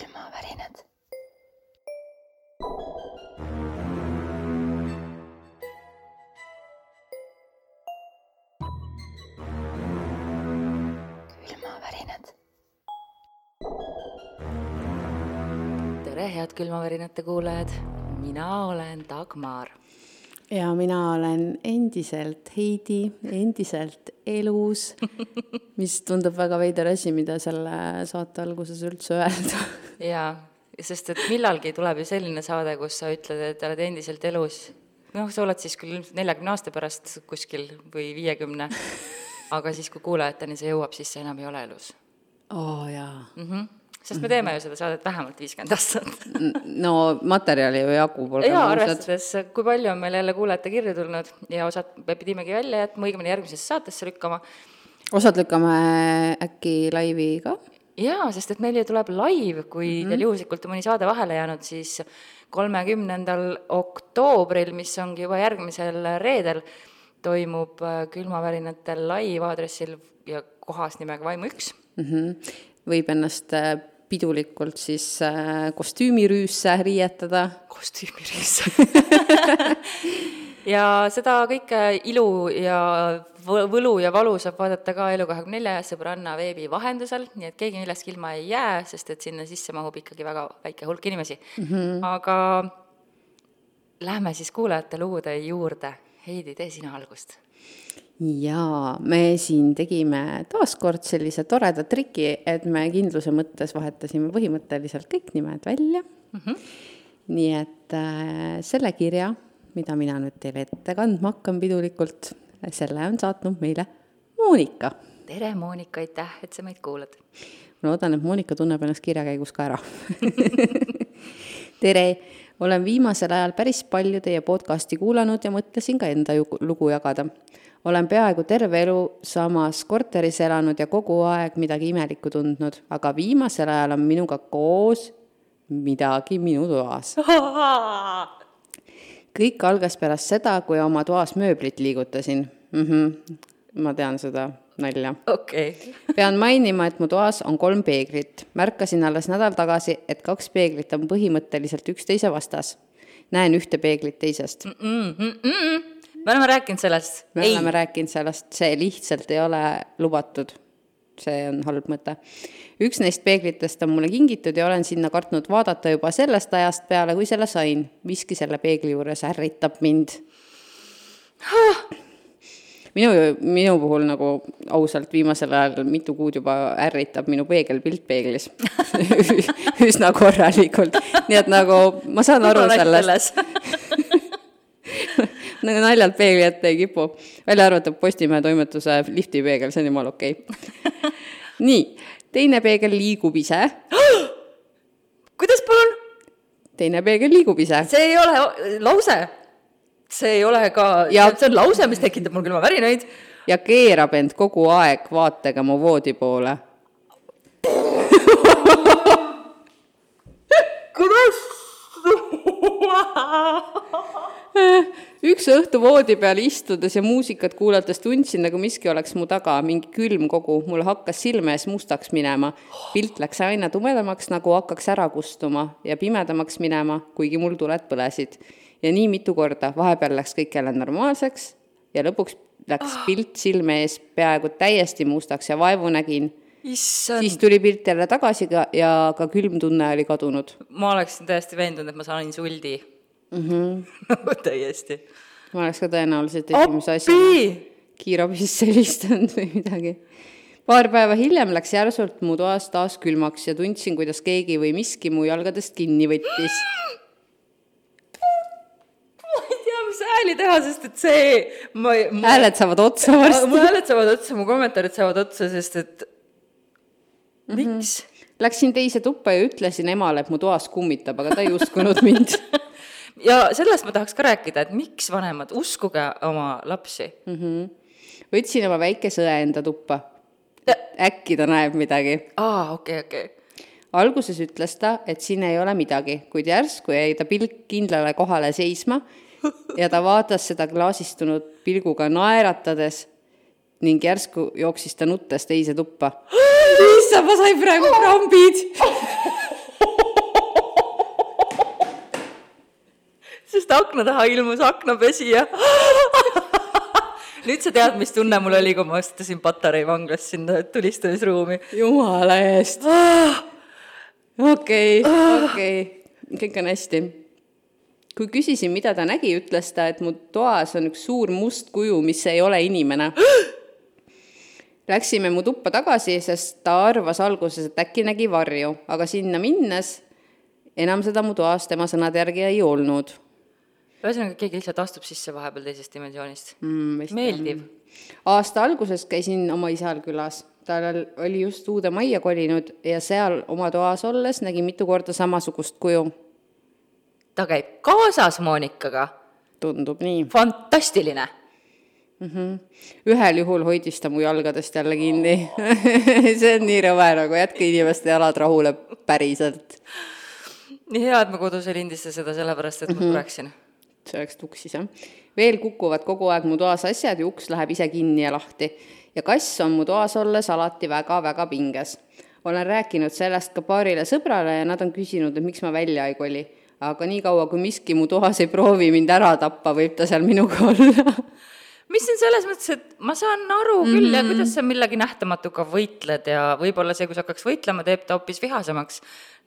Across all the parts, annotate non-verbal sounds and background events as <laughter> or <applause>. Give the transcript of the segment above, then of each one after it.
külmavärinad. külmavärinad. tere, head külmavärinate kuulajad, mina olen Dagmar. ja mina olen endiselt Heidi, endiselt elus, <laughs> mis tundub väga veider asi, mida selle saate alguses üldse öelda. jaa, sest et millalgi tuleb ju selline saade, kus sa ütled, et oled endiselt elus. noh, sa oled siis küll ilmselt neljakümne aasta pärast kuskil või viiekümne, <laughs> aga siis, kui kuulajateni see jõuab, siis sa enam ei ole elus oo oh, jaa. mm. -hmm. sest me teeme ju seda saadet vähemalt viiskümmend aastat. no materjali ju jagub, jaa, arvestades, kui palju on meil jälle kuulajate kirju tulnud ja osad me pidimegi välja jätma, õigemini järgmisesse saatesse lükkama osad lükkame äkki laivi ka. jaa, sest et meil ju tuleb live, kui mm -hmm. teil juhuslikult on mõni saade vahele jäänud, siis kolmekümnendal oktoobril, mis ongi juba järgmisel reedel, toimub äh, külmavärinatel live aadressil ja kohas nimega Vaimu üks. Mhm. võib ennast äh, pidulikult siis äh, kostüümirüüsse riietada. kostüümiris. <laughs> <laughs> ja seda kõike ilu ja võ- võlu ja valu saab vaadata ka Elu24 sõbranna veebi vahendusel, nii et keegi millestki ilma ei jää, sest et sinna sisse mahub ikkagi väga väike hulk inimesi mm. -hmm. aga lähme siis kuulajate lugude juurde. Heidi, tee sina algust. jaa, me siin tegime taaskord sellise toreda triki, et me kindluse mõttes vahetasime põhimõtteliselt kõik nimed välja mm. -hmm. nii et äh, selle kirja, mida mina nüüd teile ette kandma hakkan pidulikult, selle on saatnud meile Monika. tere, Monika, aitäh, et sa meid kuulad. ma loodan, et Monika tunneb ennast kirja käigus ka ära. <laughs> tere, olen viimasel ajal päris palju teie podcasti kuulanud ja mõtlesin ka enda lugu jagada. olen peaaegu terve elu samas korteris elanud ja kogu aeg midagi imelikku tundnud, aga viimasel ajal on minuga koos midagi minu toas. <laughs> kõik algas pärast seda, kui oma toas mööblit liigutasin mm. -hmm. ma tean seda nalja okei okay., pean mainima, et mu toas on kolm peeglit. märkasin alles nädal tagasi, et kaks peeglit on põhimõtteliselt üksteise vastas. näen ühte peeglit teisest. mm, mm, mm. me oleme rääkinud sellest. me ei. oleme rääkinud sellest, see lihtsalt ei ole lubatud. See on halb mõte. üks neist peeglitest on mulle kingitud ja olen sinna kartnud vaadata juba sellest ajast peale, kui selle sain. miski selle peegli juures ärritab mind. minu, minu puhul nagu ausalt viimasel ajal mitu kuud juba ärritab minu peegelpilt peeglis <laughs> üsna korralikult, nii et nagu ma saan aru sellest, <laughs> nagu naljalt peegli ette ei kipu, välja arvatud Postimehe toimetuse liftipeegel, see on jumala okei okay. <laughs> nii, teine peegel liigub ise, <gasps> kuidas palun? teine peegel liigub ise see ei ole lause. see ei ole ka, Ja- see on lause, mis tekitab mul külmavärinaid. ja keerab end kogu aeg vaatega mu voodi poole. kuidas? <laughs> üks õhtu voodi peal istudes ja muusikat kuulates tundsin, nagu miski oleks mu taga, mingi külm kogu, mul hakkas silme ees mustaks minema. pilt läks aina tumedamaks, nagu hakkaks ära kustuma ja pimedamaks minema, kuigi mul tuled põlesid. ja nii mitu korda, vahepeal läks kõik jälle normaalseks ja lõpuks läks pilt silme ees peaaegu täiesti mustaks ja vaevu nägin. issand, siis tuli pilt jälle tagasi ka ja ka külm tunne oli kadunud. ma oleksin täiesti veendunud, et ma saan insuldi mm. -hmm. <laughs> täiesti. ma oleks ka tõenäoliselt esimese asjana kiirabisse <laughs> helistanud või midagi. paar päeva hiljem läks järsult mu toas taas külmaks ja tundsin, kuidas keegi või miski mu jalgadest kinni võttis. <laughs> hääli teha, sest et see, ma, ma, hääled saavad otsa mu varsti. hääled saavad otsa, mu kommentaarid saavad otsa, sest et miks? Läksin teise tuppa ja ütlesin emale, et mu toas kummitab, aga ta ei uskunud mind. Ja sellest ma tahaks ka rääkida, et miks vanemad, uskuge oma lapsi. võtsin oma väikese õe enda tuppa. äkki ta näeb midagi aa, okei, okei. alguses ütles ta, et siin ei ole midagi, kuid järsku jäi ta pilk kindlale kohale seisma ja ta vaatas seda klaasistunud pilguga naeratades ning järsku jooksis ta nuttes teise tuppa. <gasps> issand, ma sain praegu krambid. <laughs> sest akna taha ilmus aknapesija <laughs> nüüd sa tead, mis tunne mul oli, kui ma astusin Patarei vanglast sinna tulistamisruumi. jumala eest. okei, okei, kõik on hästi. kui küsisin, mida ta nägi, ütles ta, et mu toas on üks suur must kuju, mis ei ole inimene. <gasps> Läksime mu tuppa tagasi, sest ta arvas alguses, et äkki nägi varju, aga sinna minnes enam seda mu toas tema sõnade järgi ei olnud ühesõnaga, keegi lihtsalt astub sisse vahepeal teisest dimensioonist mm,. meeldiv. aasta alguses käisin oma isal külas, tal oli just uude majja kolinud ja seal oma toas olles nägi mitu korda samasugust kuju. ta käib kaasas Monikaga. tundub nii. fantastiline mm. -hmm. ühel juhul hoidis ta mu jalgadest jälle kinni <laughs> see on nii rõve, nagu jätke inimeste jalad rahule päriselt. nii hea, et ma kodus ei lindista seda sellepärast, et ma mm -hmm. sureksin see oleks tuksis, jah. veel kukuvad kogu aeg mu toas asjad ja uks läheb ise kinni ja lahti. ja kass on mu toas olles alati väga-väga pinges. olen rääkinud sellest ka paarile sõbrale ja nad on küsinud, et miks ma välja ei koli. aga niikaua, kui miski mu toas ei proovi mind ära tappa, võib ta seal minuga <laughs> olla mis on selles mõttes, et ma saan aru küll mm -hmm. ja kuidas sa millegi nähtamatuga võitled ja võib-olla see, kui sa hakkaks võitlema, teeb ta hoopis vihasemaks,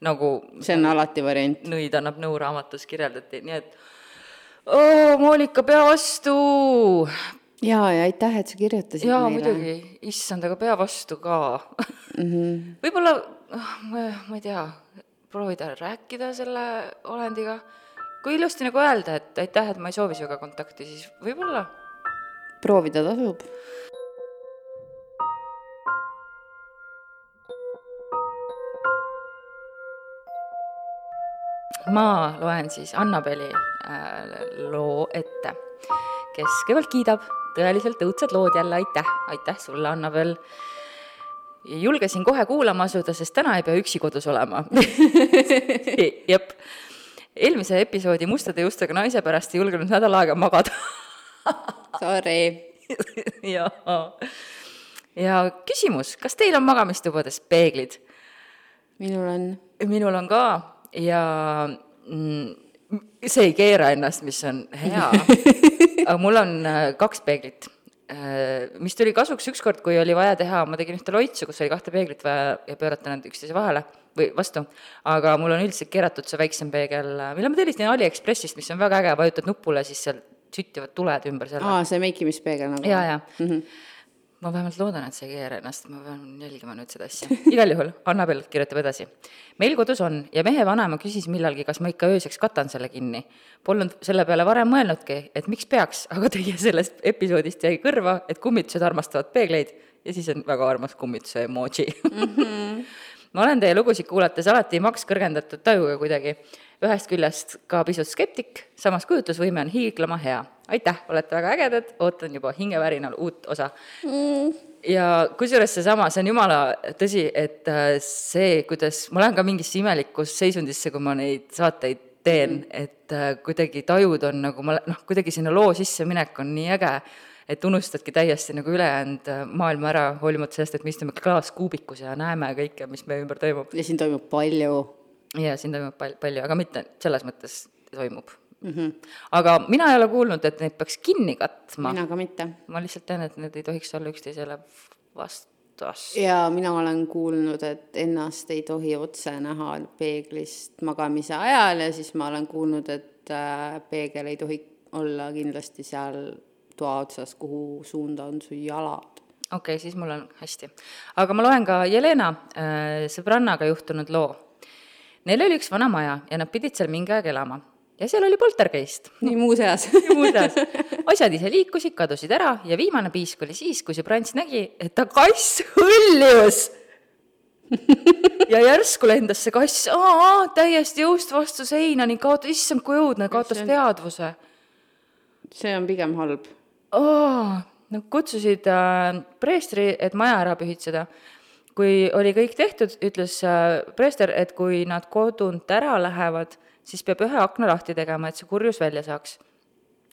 nagu see on alati variant. nõid annab nõu raamatus kirjeldati, nii et oo, Monika, pea vastu! jaa, ja aitäh, et sa kirjutasid jaa, muidugi, issand, aga pea vastu ka mm -hmm. <laughs> võib-olla, ah, ma, ma ei tea, proovida rääkida selle olendiga, kui ilusti nagu öelda, et aitäh, et ma ei soovi sinuga kontakti, siis võib-olla. proovida tasub ma loen siis Annabeli äh, loo ette, kes kõigepealt kiidab, tõeliselt õudsed lood jälle, aitäh, aitäh sulle, Annabel. julgesin kohe kuulama asuda, sest täna ei pea üksi kodus olema. <laughs> Jep, eelmise episoodi mustade juustega naise pärast ei julgenud nädal aega magada. <laughs> Sorry. <laughs> Ja, ja küsimus, kas teil on magamistubades peeglid? minul on. minul on ka ja mm, see ei keera ennast, mis on hea <laughs> aga mul on äh, kaks peeglit, äh, mis tuli kasuks ükskord, kui oli vaja teha, ma tegin ühte loitsu, kus oli kahte peeglit vaja ja pöörata nad üksteise vahele või vastu, aga mul on üldiselt keeratud see väiksem peegel, mille ma tellisin Aliekspressist, mis on väga äge, vajutad nupule, siis seal süttivad tuled ümber selle. aa, see meikimispeegel nagu? jaa, jaa mm. -hmm ma vähemalt loodan, et see ei keera ennast, ma pean jälgima nüüd seda asja. <laughs> igal juhul, Annabel kirjutab edasi. meil kodus on ja mehe vanaema küsis millalgi, kas ma ikka ööseks katan selle kinni. Polnud selle peale varem mõelnudki, et miks peaks, aga teie sellest episoodist jäi kõrva, et kummitused armastavad peegleid ja siis on väga armas kummituse emoji mm. -hmm. <laughs> ma olen teie lugusid kuulates alati maks kõrgendatud tajuga kuidagi ühest küljest ka pisut skeptik, samas kujutlusvõime on hiiglama hea. aitäh, olete väga ägedad, ootan juba hingevärinal uut osa mm. ja kusjuures seesama, see on jumala tõsi, et äh, see, kuidas, ma lähen ka mingisse imelikku seisundisse, kui ma neid saateid teen mm., et äh, kuidagi tajud on nagu ma, noh, kuidagi sinna loo sisseminek on nii äge, et unustadki täiesti nagu ülejäänud äh, maailma ära, hoolimata sellest, et me istume klaaskuubikus ja näeme kõike, mis meie ümber toimub. ja siin toimub palju ja siin toimub pal-, palju, aga mitte selles mõttes toimub mm. -hmm. aga mina ei ole kuulnud, et neid peaks kinni katma. mina ka mitte. ma lihtsalt tean, et need ei tohiks olla üksteisele vastas. ja mina olen kuulnud, et ennast ei tohi otse näha peeglist magamise ajal ja siis ma olen kuulnud, et äh, peegel ei tohi olla kindlasti seal toa otsas, kuhu suunda on su jalad okei okay,, siis mul on hästi. aga ma loen ka Jelena äh, sõbrannaga juhtunud loo Neil oli üks vana maja ja nad pidid seal mingi aeg elama. ja seal oli poltergeist. nii <laughs> muuseas muuseas. asjad ise liikusid, kadusid ära ja viimane piisk oli siis, kui see prants nägi, et ta kass hõljus ja järsku lendas see kass aa, täiesti jõust vastu seina ning kaotas, issand, kui õudne, kaotas see... teadvuse. see on pigem halb. Nad kutsusid äh, preestri, et maja ära pühitseda kui oli kõik tehtud, ütles äh, preester, et kui nad kodunt ära lähevad, siis peab ühe akna lahti tegema, et see kurjus välja saaks.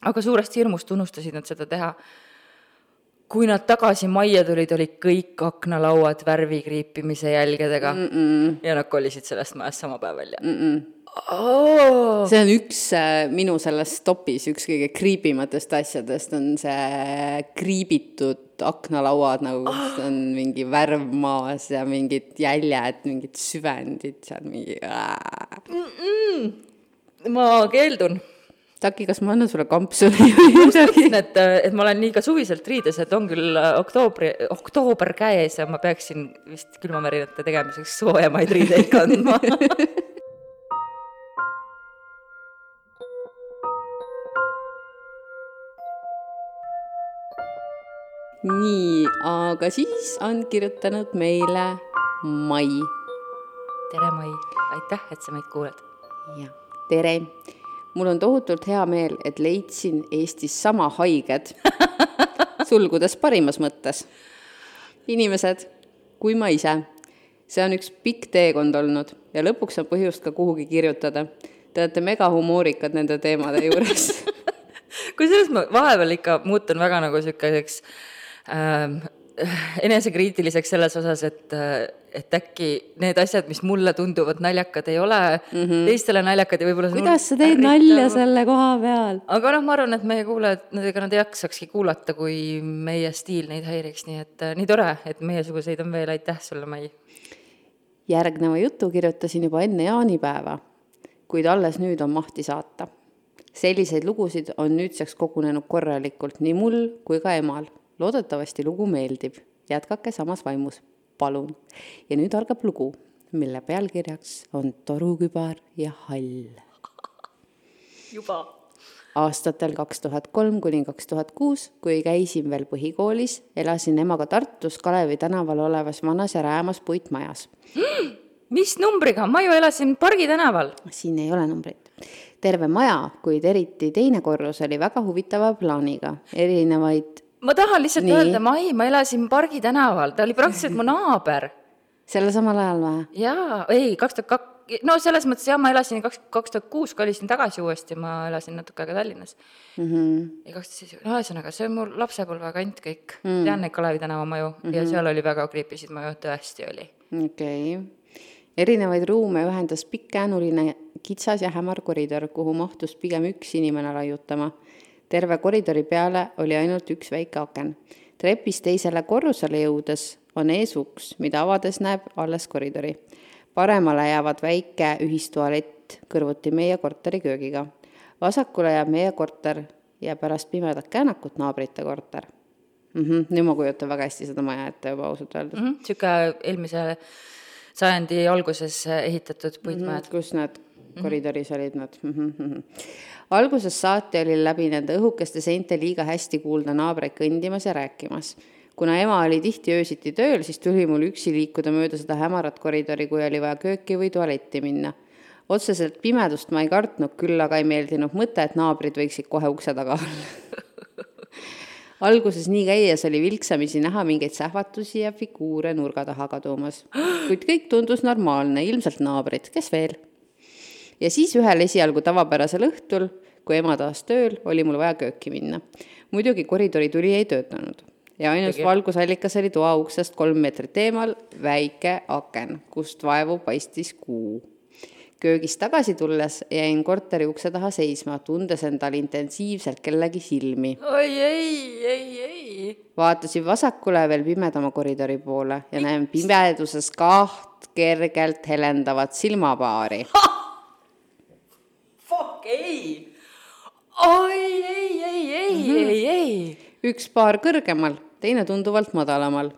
aga suurest hirmust unustasid nad seda teha. kui nad tagasi majja tulid, olid kõik aknalauad värvikriipimise jälgedega mm -mm. ja nad kolisid sellest majast sama päev välja mm. -mm. oh.. see on üks äh, minu selles topis üks kõige kriibimatest asjadest on see kriibitud aknalauad nagu kus on mingi värv maas ja mingid jäljed, mingid süvendid seal mingi. ma keeldun. Taki, kas ma annan sulle kampsuni või <laughs> midagi? et, et ma olen liiga suviselt riides, et on küll äh, oktoobri, oktoober käes ja ma peaksin vist külmavärinate tegemiseks soojemaid riideid kandma. <laughs> nii, aga siis on kirjutanud meile Mai tere, Mai, aitäh, et sa meid kuulad. ja tere, mul on tohutult hea meel, et leidsin Eestis sama haiged, <laughs> sulgudes parimas mõttes, inimesed kui ma ise. see on üks pikk teekond olnud ja lõpuks on põhjust ka kuhugi kirjutada. Te olete megahumoorikad nende teemade juures. <laughs> kusjuures ma vahepeal ikka muutun väga nagu niisuguseks ähm, enesekriitiliseks selles osas, et, et äkki need asjad, mis mulle tunduvad naljakad, ei ole mm -hmm. teistele naljakad ja võib-olla kuidas sa teed nalja selle koha peal? aga noh, ma arvan, et meie kuulajad, ega nad ei jaksakski kuulata, kui meie stiil neid häiriks, nii et äh, nii tore, et meiesuguseid on veel, aitäh sulle, Mai. järgneva jutu kirjutasin juba enne jaanipäeva, kuid alles nüüd on mahti saata. selliseid lugusid on nüüdseks kogunenud korralikult nii mul kui ka emal. Loodetavasti lugu meeldib, jätkake samas vaimus, palun. ja nüüd algab lugu, mille pealkirjaks on Torukübar ja hall juba. aastatel kaks tuhat kolm kuni kaks tuhat kuus, kui käisin veel põhikoolis, elasin emaga Tartus Kalevi tänaval olevas vanas ja räämas puitmajas. <gasps> mis numbriga, ma ju elasin Pargi tänaval. siin ei ole numbrit. terve maja, kuid eriti teine korrus oli väga huvitava plaaniga, erinevaid, ma tahan lihtsalt Nii. öelda, Mai, ma elasin Pargi tänaval, ta oli praktiliselt mu naaber. sellel samal ajal või? jaa, ei, kaks tuhat kak-, no selles mõttes jah, ma elasin kaks, kaks tuhat kuus kolisin tagasi uuesti, ma elasin natuke aega Tallinnas mm. -hmm. ja kaks tuhat seitse, no ühesõnaga, see on mul lapsepõlve kant kõik mm., tean neid Kalevi tänava maju mm -hmm. ja seal oli väga kriipisid maju, tõesti oli. okei okay.. erinevaid ruume ühendas pikk käänuline kitsas ja hämar koridor, kuhu mahtus pigem üks inimene laiutama. Terve koridori peale oli ainult üks väike aken. trepist teisele korrusele jõudes on ees uks, mida avades näeb alles koridori. paremale jäävad väike ühistualett kõrvuti meie korteri köögiga. vasakule jääb meie korter ja pärast pimedat käänakut naabrite korter mm. -hmm. nüüd ma kujutan väga hästi seda maja ette juba ausalt öeldes mm. niisugune eelmise sajandi alguses ehitatud puitmajad. kus need koridoris olid nad mm. -hmm. algusest saati oli läbi nende õhukeste seinte liiga hästi kuulda naabreid kõndimas ja rääkimas. kuna ema oli tihti öösiti tööl, siis tuli mul üksi liikuda mööda seda hämarat koridori, kui oli vaja kööki või tualetti minna. otseselt pimedust ma ei kartnud, küll aga ei meeldinud mõte, et naabrid võiksid kohe ukse taga olla. <laughs> alguses nii käies oli vilksamisi näha mingeid sähvatusi ja figuure nurga taha kadumas, kuid kõik tundus normaalne, ilmselt naabrid, kes veel ja siis ühel esialgu tavapärasel õhtul, kui ema taas tööl, oli mul vaja kööki minna. muidugi koridori tuli ei töötanud ja ainus valgusallikas oli toa uksest kolm meetrit eemal väike aken, kust vaevu paistis kuu. köögist tagasi tulles jäin korteri ukse taha seisma, tundes endal intensiivselt kellegi silmi. oi ei, ei, ei. vaatasin vasakule veel pimedama koridori poole ja näen pimeduses kaht kergelt helendavat silmapaari <laughs> Fuck ei. Oi ei, ei, ei, ei, ei. üks paar kõrgemal, teine tunduvalt madalamal.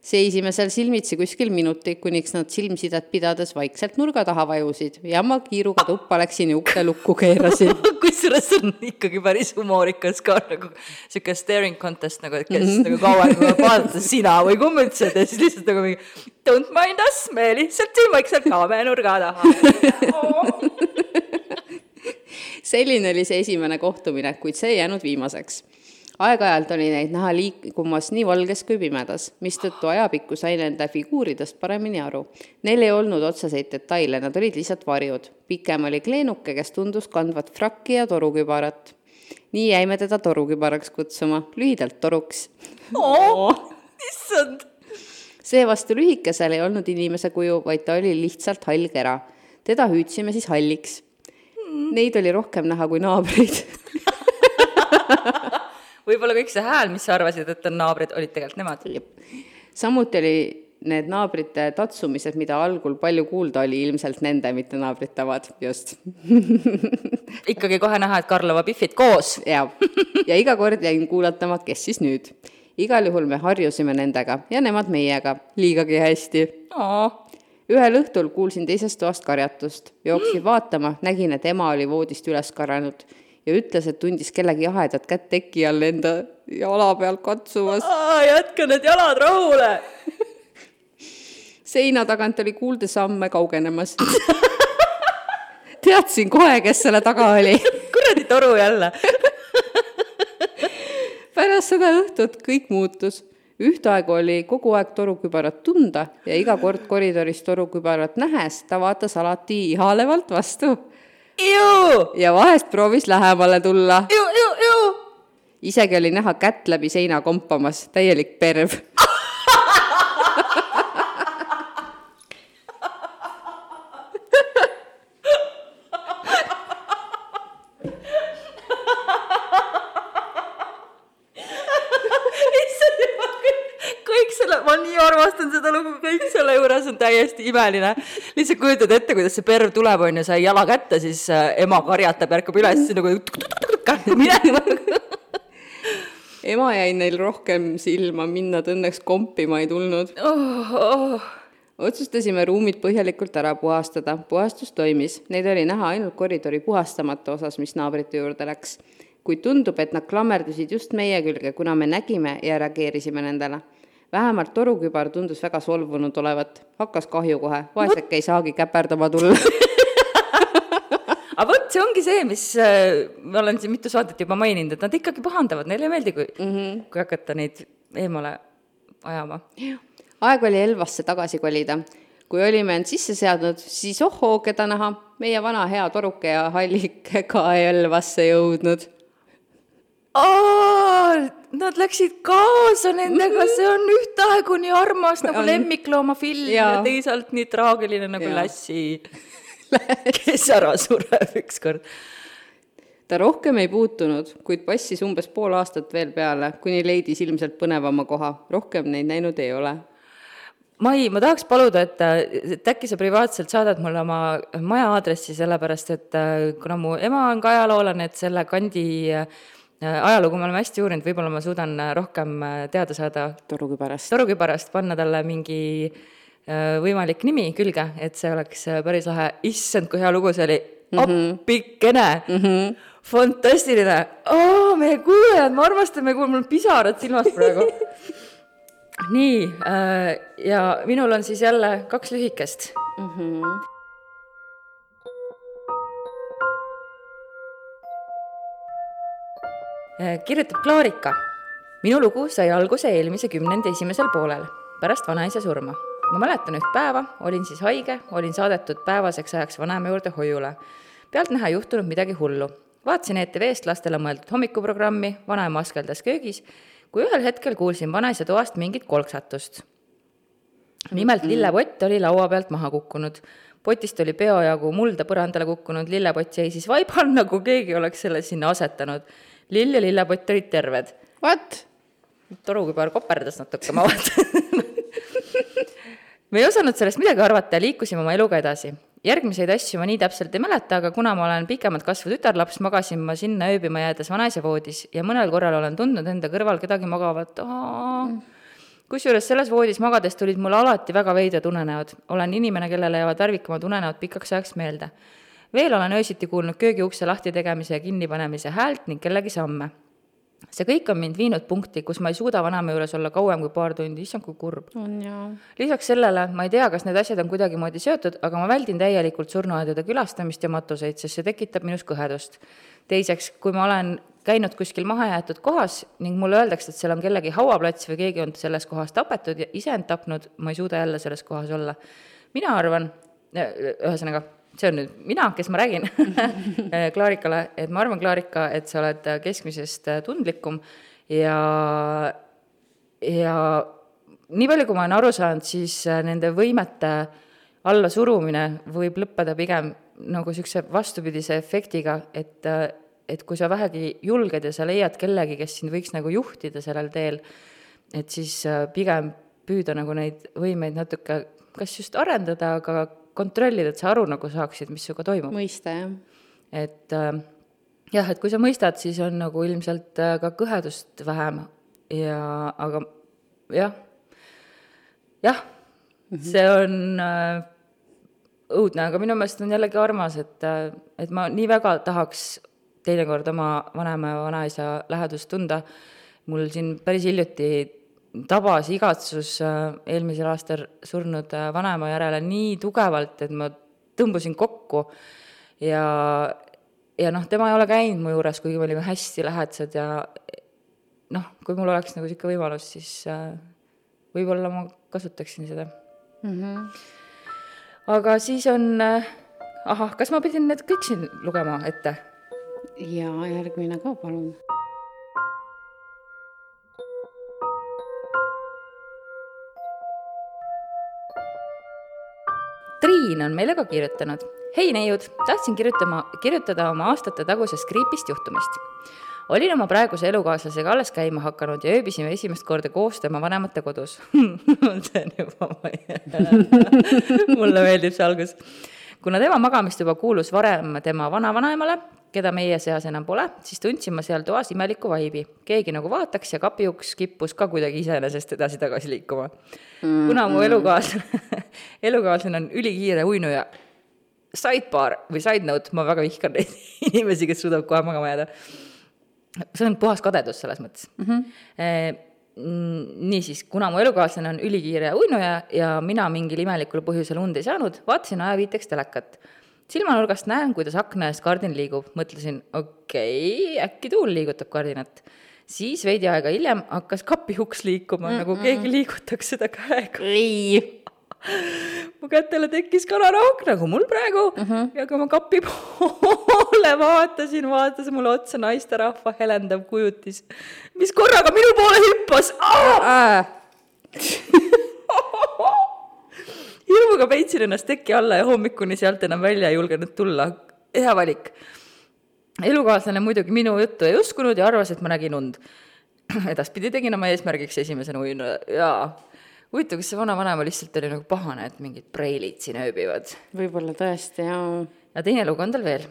seisime seal silmitsi kuskil minuti, kuniks nad silmsidet pidades vaikselt nurga taha vajusid ja ma kiiruga tuppa läksin ja ukse lukku keerasin. <laughs> kusjuures see on ikkagi päris humoorikas ka nagu sihuke staring contest nagu, et kes mm -hmm. nagu kauem vaadates sina või kummitsed ja siis lihtsalt nagu mingi don't mind us, me lihtsalt siin vaikselt kaome nurga taha. <laughs> selline oli see esimene kohtumine, kuid see ei jäänud viimaseks. aeg-ajalt oli neid näha liikumas nii valges kui pimedas, mistõttu ajapikku sai nende figuuridest paremini aru. Neil ei olnud otseseid detaile, nad olid lihtsalt varjud. pikem oli kleenuke, kes tundus kandvat frakki ja torukübarat. nii jäime teda torukübaraks kutsuma, lühidalt toruks issand. seevastu lühikesel ei olnud inimese kuju, vaid ta oli lihtsalt hall kera. teda hüüdsime siis halliks. Neid oli rohkem näha kui naabreid <laughs> võib-olla kõik see hääl, mis sa arvasid, et on naabrid, olid tegelikult nemad. samuti oli need naabrite tatsumised, mida algul palju kuulda oli, ilmselt nende, mitte naabrite omad, just. <laughs> ikkagi kohe näha, et Karlova Biffid koos. <laughs> ja, ja iga kord jäin kuulatama, kes siis nüüd. igal juhul me harjusime nendega ja nemad meiega liigagi hästi. Ühel õhtul kuulsin teisest toast karjatust, jooksin vaatama, nägin, et ema oli voodist üles karanud ja ütles, et tundis kellegi jahedat kätt teki all enda jala peal katsumas. jätke need jalad rahule seina tagant oli kuulda samme kaugenemas teadsin kohe, kes selle taga oli kuradi toru jälle pärast seda õhtut kõik muutus. Ühtaegu oli kogu aeg torukübarat tunda ja iga kord koridoris torukübarat nähes ta vaatas alati ihalevalt vastu. Ja vahest proovis lähemale tulla. isegi oli näha kätt läbi seina kompamas, täielik perv kõik selle, ma nii armastan seda lugu, kõik selle juures on täiesti imeline. lihtsalt kujutad ette, kuidas see perv tuleb, on ju, sai jala kätte, siis äh, ema karjatab, ärkab üles nagu minema. <laughs> ema jäi neil rohkem silma, mind nad õnneks kompima ei tulnud oh,. Oh. otsustasime ruumid põhjalikult ära puhastada, puhastus toimis, neid oli näha ainult koridori puhastamata osas, mis naabrite juurde läks. kuid tundub, et nad klammerdusid just meie külge, kuna me nägime ja reageerisime nendele vähemalt torukübar tundus väga solvunud olevat, hakkas kahju kohe, vaeseke ei saagi käperdama tulla. <laughs> Aga vot, see ongi see, mis äh, ma olen siin mitu saadet juba maininud, et nad ikkagi pahandavad, neile ei meeldi, kui mm, -hmm. kui hakata neid eemale ajama. aeg oli Elvasse tagasi kolida. kui olime end sisse seadnud, siis ohoo, keda näha, meie vana hea toruke ja hallik ka Elvasse jõudnud Nad läksid kaasa nendega, see on ühtaegu nii armas nagu lemmikloomafilm ja. ja teisalt nii traagiline nagu ja. Lassi, <laughs> kes ära sureb ükskord. ta rohkem ei puutunud, kuid passis umbes pool aastat veel peale, kuni leidis ilmselt põnevama koha. rohkem neid näinud ei ole Mai, ma tahaks paluda, et, et äkki sa privaatselt saadad mulle oma maja aadressi, sellepärast et kuna mu ema on ka ajaloolane, et selle kandi äh, Äh, ajalugu me oleme hästi uurinud, võib-olla ma suudan äh, rohkem äh, teada saada torukübarast, torukübarast, panna talle mingi võimalik nimi külge, et see oleks päris lahe, issand, kui hea lugu see oli mm -hmm., appikene mm, -hmm. fantastiline oh,, meie kuulajad, ma armastan meie kuulajad, mul pisarad silmas praegu <laughs> nii, ja minul on siis jälle kaks lühikest mm. -hmm. Kirjutab Klaarika. minu lugu sai alguse eelmise kümnendi esimesel poolel, pärast vanaisa surma. ma mäletan üht päeva, olin siis haige, olin saadetud päevaseks ajaks vanaema juurde hoiule. pealtnäha ei juhtunud midagi hullu. vaatasin ETV-st lastele mõeldud hommikuprogrammi, vanaema askeldas köögis, kui ühel hetkel kuulsin vanaisa toast mingit kolksatust. nimelt lillepott oli laua pealt maha kukkunud potist oli peojagu mulda põrandale kukkunud, lillepott jäi siis vaiba all, nagu keegi oleks selle sinna asetanud lill ja lillepott olid terved. What? torukübar koperdas natuke, ma vaatan me ei osanud sellest midagi arvata ja liikusime oma eluga edasi. järgmiseid asju ma nii täpselt ei mäleta, aga kuna ma olen pikemalt kasvav tütarlaps, magasin ma sinna ööbima jäädes vanaisa voodis ja mõnel korral olen tundnud enda kõrval kedagi magavat. kusjuures selles voodis magades tulid mulle alati väga veidrad unenäod. olen inimene, kellele jäävad värvikamad unenäod pikaks ajaks meelde veel olen öösiti kuulnud köögiukse lahti tegemise ja kinnipanemise häält ning kellegi samme. see kõik on mind viinud punkti, kus ma ei suuda vanaema juures olla kauem kui paar tundi, issand kui kurb. lisaks sellele ma ei tea, kas need asjad on kuidagimoodi seotud, aga ma väldin täielikult surnuaedade külastamist ja matuseid, sest see tekitab minus kõhedust. teiseks, kui ma olen käinud kuskil mahajäetud kohas ning mulle öeldakse, et seal on kellegi hauaplats või keegi on selles kohas tapetud ja ise end tapnud, ma ei suuda jälle selles kohas olla. mina arvan, ühesõnaga see on nüüd mina, kes ma räägin <laughs> <laughs> Klaarikale, et ma arvan, Klaarika, et sa oled keskmisest tundlikum ja, ja nii palju, kui ma olen aru saanud, siis nende võimete allasurumine võib lõppeda pigem nagu niisuguse vastupidise efektiga, et, et kui sa vähegi julged ja sa leiad kellegi, kes sind võiks nagu juhtida sellel teel, et siis äh, pigem püüda nagu neid võimeid natuke kas just arendada, aga kontrollida, et sa aru nagu saaksid, mis sinuga toimub. mõista, jah. et äh, jah, et kui sa mõistad, siis on nagu ilmselt äh, ka kõhedust vähem ja, aga jah, jah -hmm. see on äh, õudne, aga minu meelest on jällegi armas, et, äh, et ma nii väga tahaks teinekord oma vanema ja vanaisa lähedust tunda. mul siin päris hiljuti tabas igatsus äh, eelmisel aastal surnud äh, vanaema järele nii tugevalt, et ma tõmbusin kokku ja, ja noh, tema ei ole käinud mu juures, kuigi me olime hästi lähedased ja noh, kui mul oleks nagu niisugune võimalus, siis äh, võib-olla ma kasutaksin seda mm. -hmm. aga siis on äh,, ahah, kas ma pidin need kõik siin lugema ette? jaa, järgmine ka, palun Triin on meile ka kirjutanud. hei neiud, tahtsin kirjutama, kirjutada oma aastate tagusest kriipist juhtumist. olin oma praeguse elukaaslasega alles käima hakanud ja ööbisime esimest korda koos tema vanemate kodus <laughs> see on juba, <laughs> mulle meeldib see algus. kuna tema magamistuba kuulus varem tema vanavanaemale, keda meie seas enam pole, siis tundsin ma seal toas imelikku vaibi. keegi nagu vaataks ja kapiuks kippus ka kuidagi iseenesest edasi-tagasi liikuma mm,. kuna mu elukaaslane <laughs> elukaaslane on ülikiire uinuja, sidebar või side note, ma väga vihkan neid <laughs> inimesi, kes suudavad kohe magama jääda. see on puhas kadedus selles mõttes mm. -hmm niisiis, kuna mu elukaaslane on ülikiire uinuja ja mina mingil imelikul põhjusel und ei saanud, vaatasin ajaviiteks telekat silmanurgast näen, kuidas akna ees kardin liigub, mõtlesin, okei okay,, äkki tuul liigutab kardinat. siis veidi aega hiljem hakkas kapiuks liikuma mm, -mm. nagu keegi liigutaks seda käega. ei <laughs> mu kätele tekkis kanarauk nagu mul praegu uh -huh. ja kui ma kapi <laughs> poole vaatasin, vaatas mulle otsa naisterahva helendav kujutis, mis korraga minu poole hüppas <laughs> hirmuga peitsin ennast teki alla ja hommikuni sealt enam välja ei julgenud tulla. hea valik. elukaaslane muidugi minu juttu ei uskunud ja arvas, et ma nägin und. <clears throat> edaspidi tegin oma eesmärgiks esimesena uinu ja huvitav, kas see vanavanem lihtsalt oli nagu pahane, et mingid preilid siin ööbivad? võib-olla tõesti, jaa. ja teine lugu on tal veel.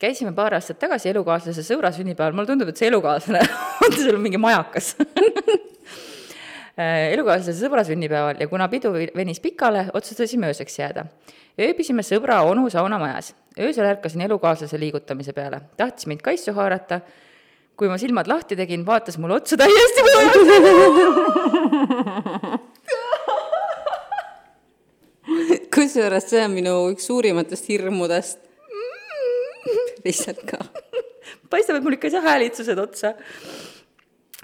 käisime paar aastat tagasi elukaaslase sõbra sünnipäeval, mulle tundub, et see elukaaslane <laughs> on seal mingi majakas <laughs> elukaaslase sõbra sünnipäeval ja kuna pidu venis pikale, otsustasime ööseks jääda. ööbisime sõbra onu saunamajas. öösel ärkasin elukaaslase liigutamise peale, tahtis mind kaisu haarata. kui ma silmad lahti tegin, vaatas mulle otsa täiesti kusjuures see on minu üks suurimatest hirmudest. lihtsalt ka. paistab, et mul ikka ei saa häälitsused otsa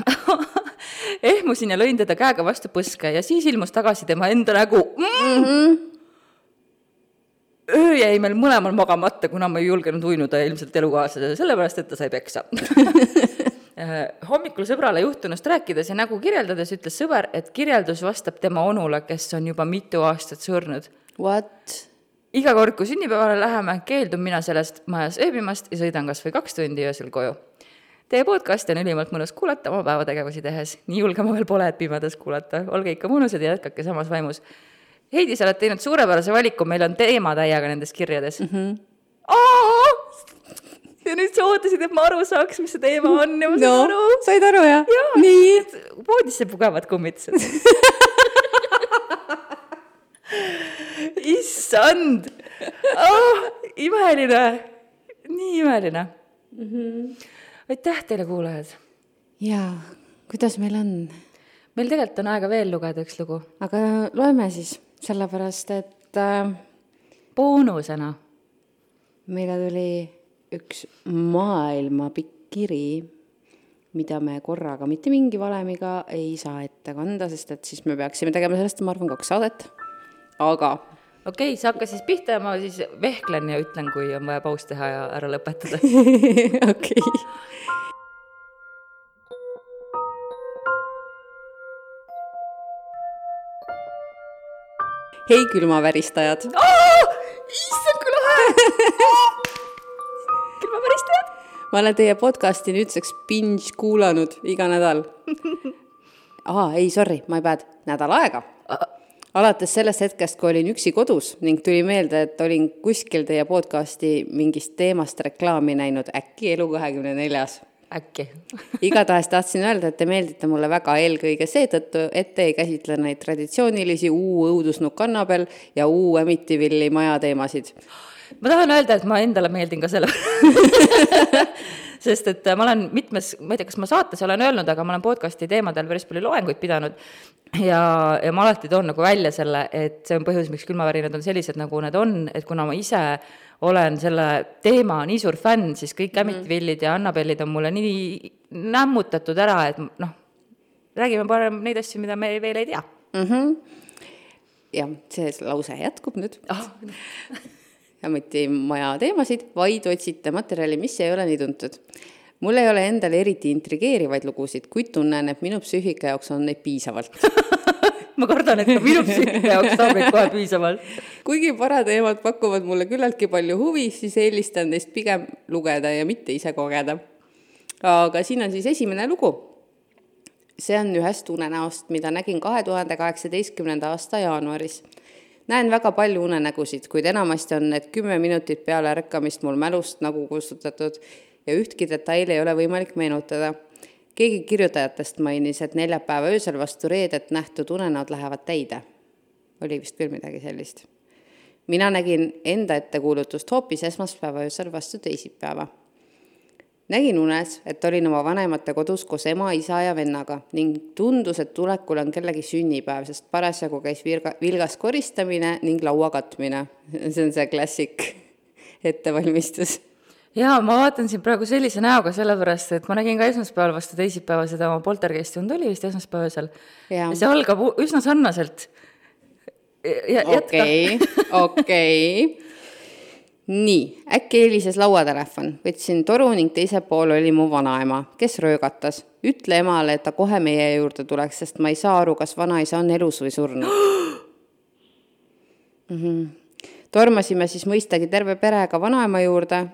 <laughs> ehmusin ja lõin teda käega vastu põske ja siis ilmus tagasi tema enda nägu mm. -hmm. öö jäi meil mõlemal magamata, kuna ma ei julgenud uinuda ilmselt elukaaslasele, sellepärast et ta sai peksa <laughs> hommikul sõbrale juhtunust rääkides ja nägu kirjeldades ütles sõber, et kirjeldus vastab tema onule, kes on juba mitu aastat surnud. What? iga kord, kui sünnipäevale läheme, keeldun mina sellest majas ööbimast ja sõidan kas või kaks tundi öösel koju Teie podcasti on ülimalt mõnus kuulata oma päevategevusi tehes. nii julge ma veel pole, et pimedas kuulata. olge ikka mõnusad ja jätkake samas vaimus. Heidi, sa oled teinud suurepärase valiku, meil on teema täiega nendes kirjades mm. -hmm. ja nüüd sa ootasid, et ma aru saaks, mis see teema on ja ma sain no, aru. said aru, jah ja,? nii. voodisse pugevad kummitused <laughs> issand oh,, imeline, nii imeline mm. -hmm aitäh teile, kuulajad! jaa, kuidas meil on? meil tegelikult on aega veel lugeda üks lugu. aga loeme siis, sellepärast et äh, boonusena meile tuli üks maailma pikk kiri, mida me korraga mitte mingi valemiga ei saa ette kanda, sest et siis me peaksime tegema sellest, ma arvan, kaks saadet. aga okei okay,, sa hakka siis pihta ja ma siis vehklen ja ütlen, kui on vaja paus teha ja ära lõpetada. <laughs> okei. hei külmaväristajad, issand, kui lahe. <laughs> külmaväristajad. ma olen teie podcasti nüüdseks binge kuulanud iga nädal. <laughs> aa, ei, sorry, my bad, nädal aega. Alates sellest hetkest, kui olin üksi kodus ning tuli meelde, et olin kuskil teie podcasti mingist teemast reklaami näinud, äkki Elu kahekümne neljas äkki. <laughs> igatahes tahtsin öelda, et te meeldite mulle väga eelkõige seetõttu, et te ei käsitle neid traditsioonilisi uu õudusnukk Annabel ja uu Amityville'i maja teemasid. ma tahan öelda, et ma endale meeldin ka selle <laughs> sest et ma olen mitmes, ma ei tea, kas ma saates olen öelnud, aga ma olen podcast'i teemadel päris palju loenguid pidanud. Ja, ja ma alati toon nagu välja selle, et see on põhjus, miks külmavärinad on sellised, nagu need on, et kuna ma ise olen selle teema nii suur fänn, siis kõik Amityville'id ja Annabellid on mulle nii nämmutatud ära, et noh, räägime parem neid asju, mida me veel ei tea. Jah, see lause jätkub nüüd. ah. <laughs> ametimaja teemasid, vaid otsite materjali, mis ei ole nii tuntud. mul ei ole endal eriti intrigeerivaid lugusid, kuid tunnen, et minu psüühika jaoks on neid piisavalt. <laughs> ma kardan, et ka minu psüühika jaoks saab neid kohe piisavalt. kuigi parateemad pakuvad mulle küllaltki palju huvi, siis eelistan neist pigem lugeda ja mitte ise kogeda. aga siin on siis esimene lugu. see on ühest unenäost, mida nägin kahe tuhande kaheksateistkümnenda aasta jaanuaris. Näen väga palju unenägusid, kuid enamasti on need kümme minutit peale ärkamist mul mälust nagu kustutatud ja ühtki detaili ei ole võimalik meenutada keegi kirjutajatest mainis, et neljapäeva öösel vastu reedet nähtud unenäod lähevad täide. oli vist küll midagi sellist mina nägin enda ettekuulutust hoopis esmaspäeva öösel vastu teisipäeva. Nägin unes, et olin oma vanemate kodus koos ema, isa ja vennaga ning tundus, et tulekul on kellegi sünnipäev, sest parasjagu käis virga, vilgas koristamine ning laua katmine. <laughs> see on see klassik <laughs> ettevalmistus. jaa, ma vaatan sind praegu sellise näoga, sellepärast et ma nägin ka esmaspäeval vastu teisipäeva seda oma poltergeisti und oli vist esmaspäeva öösel. Jaa. ja see algab üsna sarnaselt. okei, okei. <laughs> nii, äkki helises lauatelefon, võtsin toru ning teisel pool oli mu vanaema, kes röögatas. ütle emale, et ta kohe meie juurde tuleks, sest ma ei saa aru, kas vanaisa on elus või surnud mm. -hmm. tormasime siis mõistagi terve perega vanaema juurde,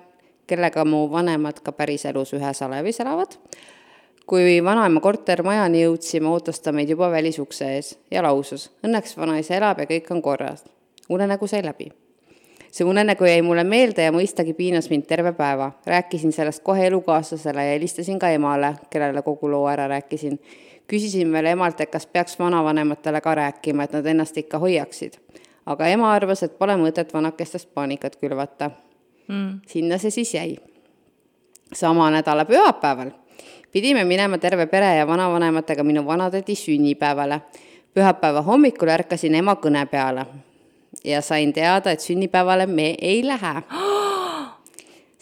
kellega mu vanemad ka päriselus ühes alevis elavad kui vanaema kortermajani jõudsime, ootas ta meid juba välisukse ees ja lausus, õnneks vanaisa elab ja kõik on korras. unenägu sai läbi. See unenägu jäi mulle meelde ja mõistagi piinas mind terve päeva. rääkisin sellest kohe elukaaslasele ja helistasin ka emale, kellele kogu loo ära rääkisin. küsisin veel emalt, et kas peaks vanavanematele ka rääkima, et nad ennast ikka hoiaksid. aga ema arvas, et pole mõtet vanakestest paanikat külvata mm.. sinna see siis jäi sama nädala pühapäeval pidime minema terve pere ja vanavanematega minu vanatädi sünnipäevale. pühapäeva hommikul ärkasin ema kõne peale ja sain teada, et sünnipäevale me ei lähe.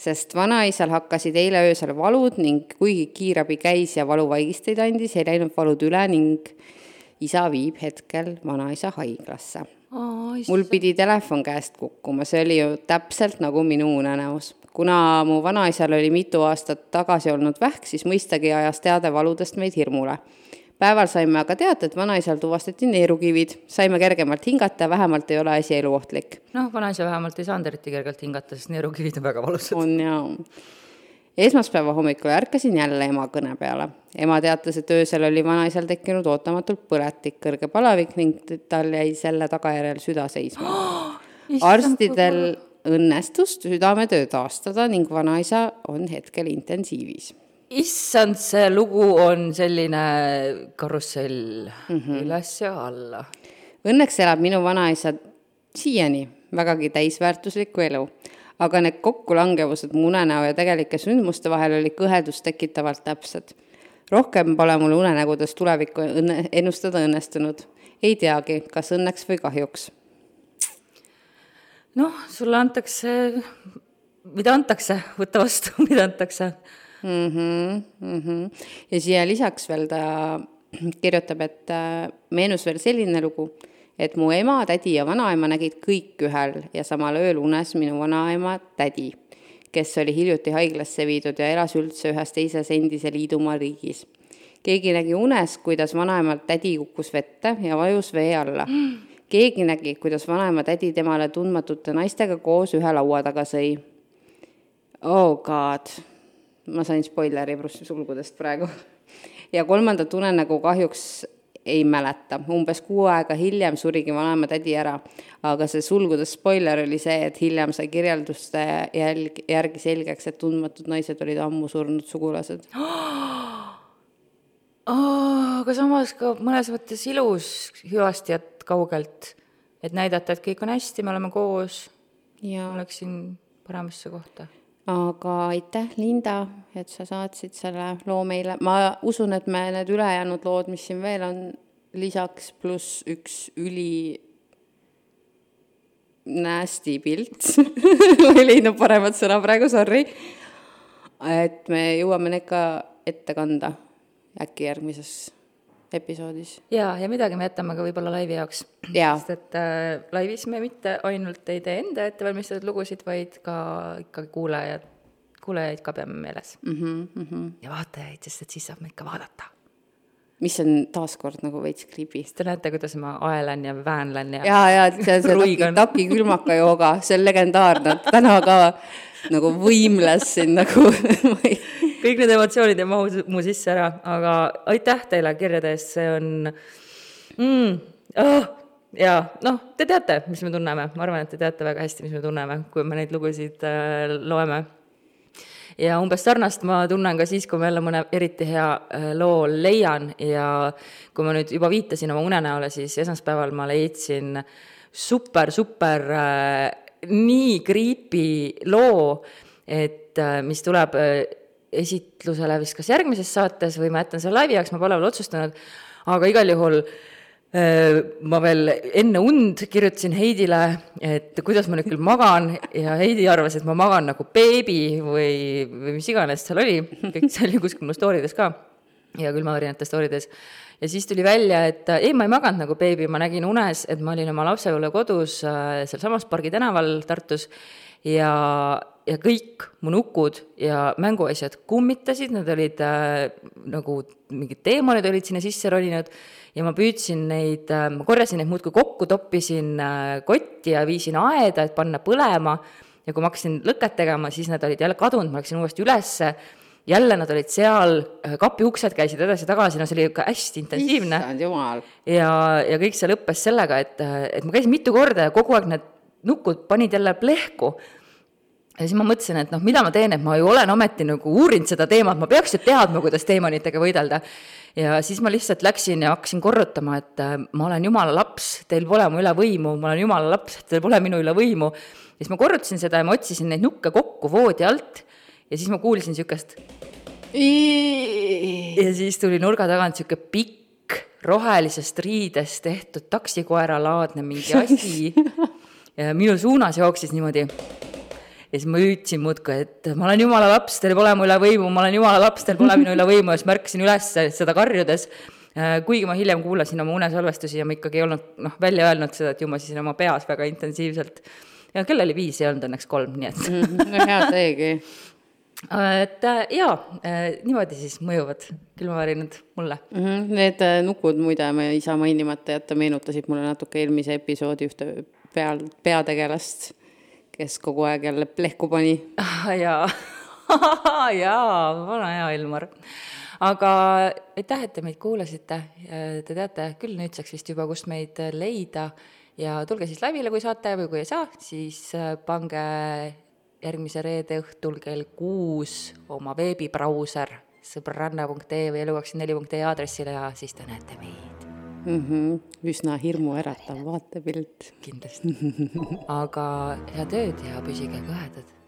sest vanaisal hakkasid eile öösel valud ning kuigi kiirabi käis ja valuvaigisteid andis, ei läinud valud üle ning isa viib hetkel vanaisa haiglasse mul pidi telefon käest kukkuma, see oli ju täpselt nagu minu unenäos. kuna mu vanaisal oli mitu aastat tagasi olnud vähk, siis mõistagi ajas teade valudest meid hirmule. Päeval saime aga teada, et vanaisal tuvastati neerukivid, saime kergemalt hingata vähemalt ei ole asi eluohtlik. noh, vanaisa vähemalt ei saanud eriti kergelt hingata, sest neerukivid on väga valusad. on jaa. esmaspäeva hommikul ärkasin jälle ema kõne peale. ema teatas, et öösel oli vanaisal tekkinud ootamatult põletik, kõrge palavik ning tal jäi selle tagajärjel süda seisma. <gasps> arstidel õnnestus südametöö taastada ning vanaisa on hetkel intensiivis. issand, see lugu on selline karussell mm -hmm. üles ja alla. Õnneks elab minu vanaisa siiani vägagi täisväärtuslikku elu, aga need kokkulangevused mu unenäo ja tegelike sündmuste vahel olid kõhedust tekitavalt täpsed. rohkem pole mul unenägudes tulevikku õnne, ennustada õnnestunud. ei teagi, kas õnneks või kahjuks noh, sulle antakse, mida antakse, võta vastu, <laughs> mida antakse. mm. -hmm, mm -hmm. ja siia lisaks veel ta <clears throat> kirjutab, et äh, meenus veel selline lugu, et mu ema, tädi ja vanaema nägid kõik ühel ja samal ööl unes minu vanaema tädi, kes oli hiljuti haiglasse viidud ja elas üldse ühes teises endise liidumaa riigis. keegi nägi unes, kuidas vanaemalt tädi kukkus vette ja vajus vee alla. keegi nägi, kuidas vanaema-tädi temale tundmatute naistega koos ühe laua taga sõi. Oh god, ma sain spoileri sulgudest praegu. ja kolmandat unenägu kahjuks ei mäleta, umbes kuu aega hiljem surigi vanaema tädi ära. aga see sulgudes spoiler oli see, et hiljem sai kirjelduste jälg, järgi selgeks, et tundmatud naised olid ammu surnud sugulased <gasps> oh,. aga samas ka mõnes mõttes ilus hüvastijat kaugelt, et näidata, et kõik on hästi, me oleme koos. ja ma läksin paremasse kohta. Aga aitäh, Linda, et sa saatsid selle loo meile, ma usun, et me need ülejäänud lood, mis siin veel on, lisaks pluss üks üli nasty pilt <laughs> ma ei leidnud paremat sõna praegu, sorry. et me jõuame need ka ette kanda äkki järgmises episoodis. jaa, ja midagi me jätame ka võib-olla laivi jaoks. Jaa. sest et äh, laivis me mitte ainult ei tee enda ettevalmistatud lugusid, vaid ka ikkagi kuulajad, kuulajaid ka peame meeles mm. -hmm, mm -hmm. ja vaatajaid, sest et siis saab meid ka vaadata. mis on taaskord nagu veits creepy. Te näete, kuidas ma aelan ja väänlen ja ja, ja see, see taki, taki külmaka jooga, see on legendaarne, täna ka nagu võimles siin nagu <laughs> ma ei kõik need emotsioonid ei mahu mu sisse ära, aga aitäh teile kirjade eest, see on mm, oh, ja noh, te teate, mis me tunneme, ma arvan, et te teate väga hästi, mis me tunneme, kui me neid lugusid äh, loeme. ja umbes sarnast ma tunnen ka siis, kui ma jälle mõne eriti hea äh, loo leian ja kui ma nüüd juba viitasin oma unenäole, siis esmaspäeval ma leidsin super, super äh, nii creepy loo, et äh, mis tuleb esitlusele vist kas järgmises saates või ma jätan selle laivi jaoks, ma pole veel otsustanud, aga igal juhul äh, ma veel enne und kirjutasin Heidile, et kuidas ma nüüd küll magan. Ja Heidi arvas, et ma magan nagu beebi või, või mis iganes seal oli, kõik see oli kuskil mu story des ka. Ja külmavärinate story des. ja siis tuli välja, et äh, ei, ma ei maganud nagu beebi, ma nägin unes, et ma olin oma lapsepõlve kodus äh, sealsamas Pargi tänaval Tartus. Ja, ja kõik mu nukud ja mänguasjad kummitasid, nad olid äh, nagu mingid teemonid olid sinna sisse roninud ja ma püüdsin neid äh,, ma korjasin neid muudkui kokku, toppisin äh, kotti ja viisin aeda, et panna põlema. ja kui ma hakkasin lõket tegema, siis nad olid jälle kadunud, ma läksin uuesti ülesse. jälle nad olid seal, kapi uksed käisid edasi-tagasi, no see oli ikka hästi intensiivne issand jumal. ja, ja kõik see lõppes sellega, et, et ma käisin mitu korda ja kogu aeg need nukud panid jälle plehku. Ja siis ma mõtlesin, et noh, mida ma teen, et ma ju olen ometi nagu uurinud seda teemat, ma peaks ju teadma, kuidas teemonitega võidelda. ja siis ma lihtsalt läksin ja hakkasin korrutama, et äh, ma olen jumala laps, teil pole mu üle võimu, ma olen jumala laps, teil pole minu üle võimu. ja siis ma korrutasin seda ja ma otsisin neid nukke kokku voodi alt ja siis ma kuulsin niisugust ja siis tuli nurga tagant sihuke pikk rohelisest riidest tehtud taksikoeralaadne mingi asi <laughs> ja minu suunas jooksis niimoodi. Ja siis ma hüüdsin muudkui, et ma olen jumala laps, teil pole mu üle võimu, ma olen jumala laps, teil pole minu üle võimu ja siis ma ärkasin üles seda karjudes. kuigi ma hiljem kuulasin oma unesalvestusi ja ma ikkagi ei olnud noh, välja öelnud seda, et ju ma siis oma peas väga intensiivselt. ja kell oli viis, ei olnud õnneks kolm, nii et no hea seegi. et äh, jaa, niimoodi siis mõjuvad külmavärinad mulle. Mhm, Need äh, nukud, muide, ma ei saa mainimata jätta, meenutasid mulle natuke eelmise episoodi ühte peal, peategelast, kes kogu aeg jälle plehku pani. Ah, jaa <laughs> jaa, vana hea Ilmar. aga aitäh, et te meid kuulasite. Te teate küll nüüdseks vist juba, kust meid leida ja tulge siis laivile, kui saate või kui ei saa, siis äh, pange järgmise reede õhtul kell kuus oma veebibrauser sõbranna.ee või elu24.ee aadressile ja siis te näete meid mm. -hmm. üsna hirmuäratav vaatepilt. kindlasti. aga head ööd ja püsige kõhedad